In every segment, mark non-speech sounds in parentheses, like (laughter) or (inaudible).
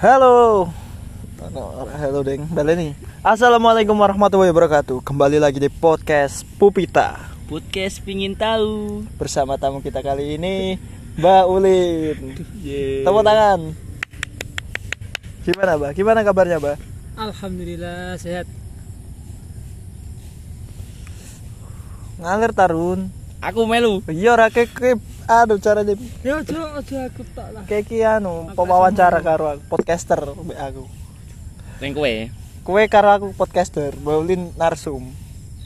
Halo. Halo Deng, balik nih. Assalamualaikum warahmatullahi wabarakatuh. Kembali lagi di podcast Pupita Podcast pingin tahu. bersama tamu kita kali ini Mbak Ulin. Yeay. Tepuk tangan. Gimana, Mbak? Gimana kabarnya, Mbak? Alhamdulillah sehat. Ngalir tarun. Aku melu. Iya ora keke aduh cara di Ya aja aja aku tak lah. keke anu pewawancara karo aku, podcaster mbak aku. Ning kowe. Kue karo aku podcaster, Mbak Ulin narsum.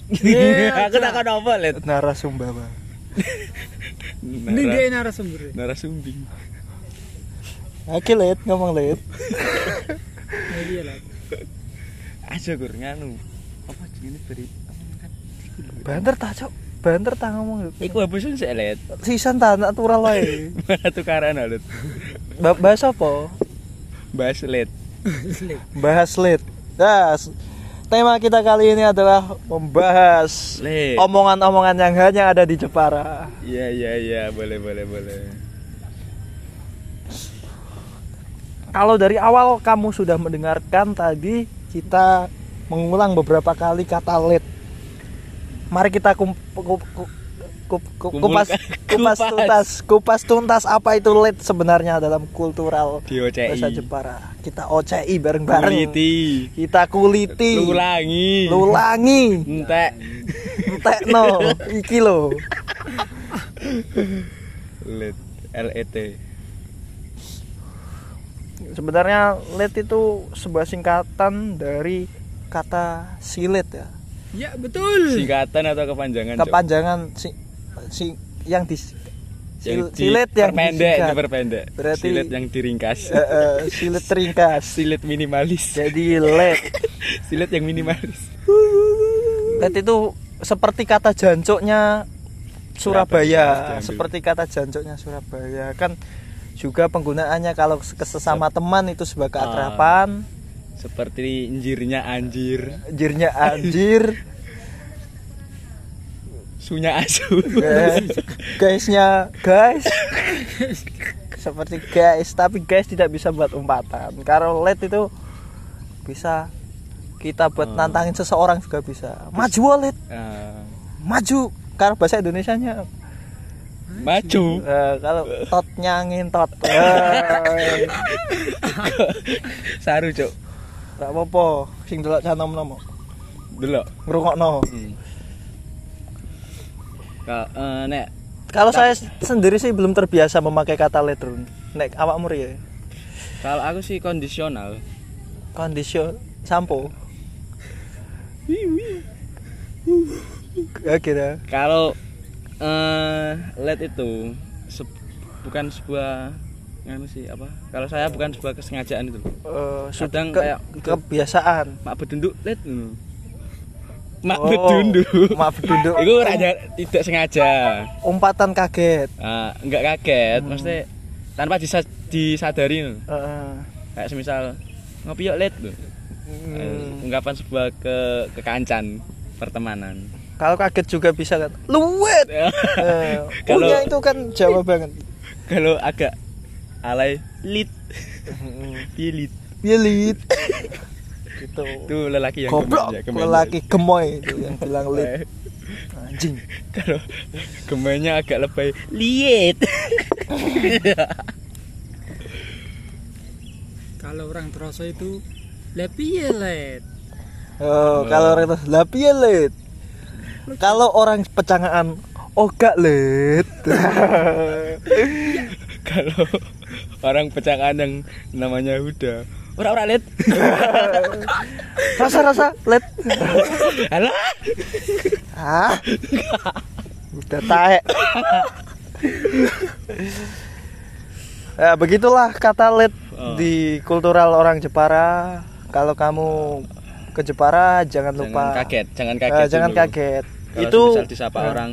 (laughs) Aku tak kau apa let. Narasum, Mbak. Ini dia narasumber. narasumbing. Oke, Let, ngomong Let. Ya iya lah. Aja gur nganu. Apa jenenge beri? Banter tak, Cok? Banter tak ngomong. Iku hapusin sik let. Sisan tak natural wae. (laughs) Mana tukaran let. Ba- Bahas apa? Bahas let. Bahas Let. Nah, s- tema kita kali ini adalah membahas omongan-omongan yang hanya ada di Jepara. Iya iya iya, boleh boleh boleh. Kalau dari awal kamu sudah mendengarkan tadi kita mengulang beberapa kali kata let. Mari kita kum, ku- ku- ku- ku- kupas (laughs) kupas kupas. tuntas kupas tuntas apa itu let sebenarnya dalam kultural bahasa Jepara. Kita OCI bareng-bareng. Kuliti. Kita kuliti. Lulangi. Lulangi. Entek. Entekno (laughs) iki lho. Let. L E T. Sebenarnya let itu sebuah singkatan dari kata silet ya. Ya betul. Singkatan atau kepanjangan? Cok? kepanjangan si, si yang di Yang silet yang disingkat. diperpendek. Berarti- silet yang diringkas. Eh, eh, silet ringkas (laughs) silet minimalis. jadi let (laughs) silet yang minimalis. let itu seperti kata jancuknya Surabaya, seperti kata jancuknya Surabaya kan juga penggunaannya kalau ke sesama teman itu sebagai Ah. keakraban Seperti injirnya anjir, anjirnya anjir. Sunya asu. Eh, guysnya guys. Seperti guys tapi guys tidak bisa buat umpatan. Kalau let itu bisa kita buat Hmm. nantangin seseorang juga bisa. Maju let Ah, maju. Kalau bahasa Indonesia nya maju. kalau tot nyangin tot. (laughs) Eh, Saru, Cuk. Gak apa-apa sing delok canom nomo Delok. ngrungokno. Ka- eh, nek kalau saya sendiri sih belum terbiasa memakai kata let Run. nek awakmu ya kalau aku sih kondisional. kondisi sampo? Ya kira Kalau eh LED itu se- bukan sebuah nganu sih apa? Kalau saya bukan sebuah kesengajaan itu. Eh, Kadang ke- kayak kebiasaan Mak bedunduk ngono. Mak Oh, bedunduk. mak bedunduk. (laughs) Itu raja tidak sengaja. umpatan kaget Ah, enggak kaget, Hmm. maksudnya tanpa disa disadari. ngono. Heeh. Kayak semisal ngopi yuk ngono. Eh, Hmm. ungkapan sebuah ke kekancan pertemanan. kalau kaget juga bisa kan luwet (laughs) Eh, Kalau- punya itu kan Jawa banget (laughs) Kalau agak alay. Lit, (laughs) pilit. Yelit (laughs) gitu. Itu lelaki yang goblok. ya, lelaki gemoy. Itu yang bilang lit. Anjing. Kalau gemennya agak lebay liet. (laughs) Kalau orang terasa itu lebih let. oh, kalau orang itu lah piye lit? Kalau orang pecangaan oh gak lit. Kalau orang pecangan yang namanya Huda, ora-ora lit. (laughs) rasa rasa lit Alah. ah udah taek ya begitulah kata lit Oh. di kultural orang Jepara kalau kamu ke Jepara jangan lupa Jangan kaget, jangan Eh, kaget. jangan dulu. kaget Kalau itu disapa eh, orang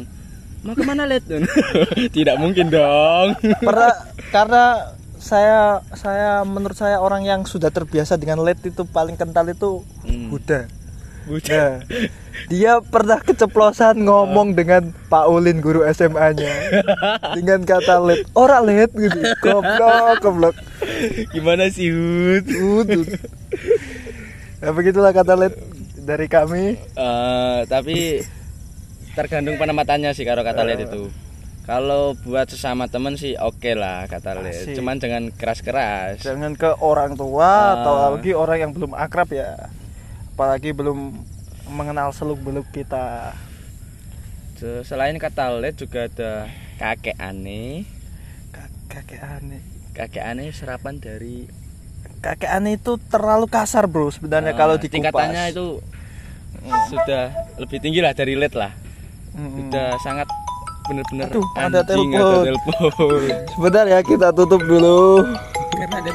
mau ke mana lit? (laughs) Tidak mungkin dong. pernah karena saya saya menurut saya orang yang sudah terbiasa dengan LED itu paling kental itu Hmm. Buddha Nah, dia pernah keceplosan ngomong dengan Pak Ulin guru SMA-nya dengan kata let ora let gitu goblok goblok Gimana sih Hud? Udut. Nah, begitulah kata let dari kami Eh, tapi tergantung penematannya sih kalau kata lihat itu. Kalau buat sesama temen sih oke lah kata. Asik. Cuman jangan keras-keras. jangan ke orang tua Ah. atau lagi orang yang belum akrab ya apalagi belum mengenal seluk beluk kita Se- Selain kata lihat juga ada kakek aneh. Ka- kakek aneh Kakek aneh serapan dari kakek aneh itu terlalu kasar bro sebenarnya eh, kalau dikupas tingkatannya itu sudah lebih tinggi lah dari led lah. Mm-mm. Sudah sangat bener-bener Aduh, ada telepon. ada telepon. sebentar ya kita tutup dulu karena ada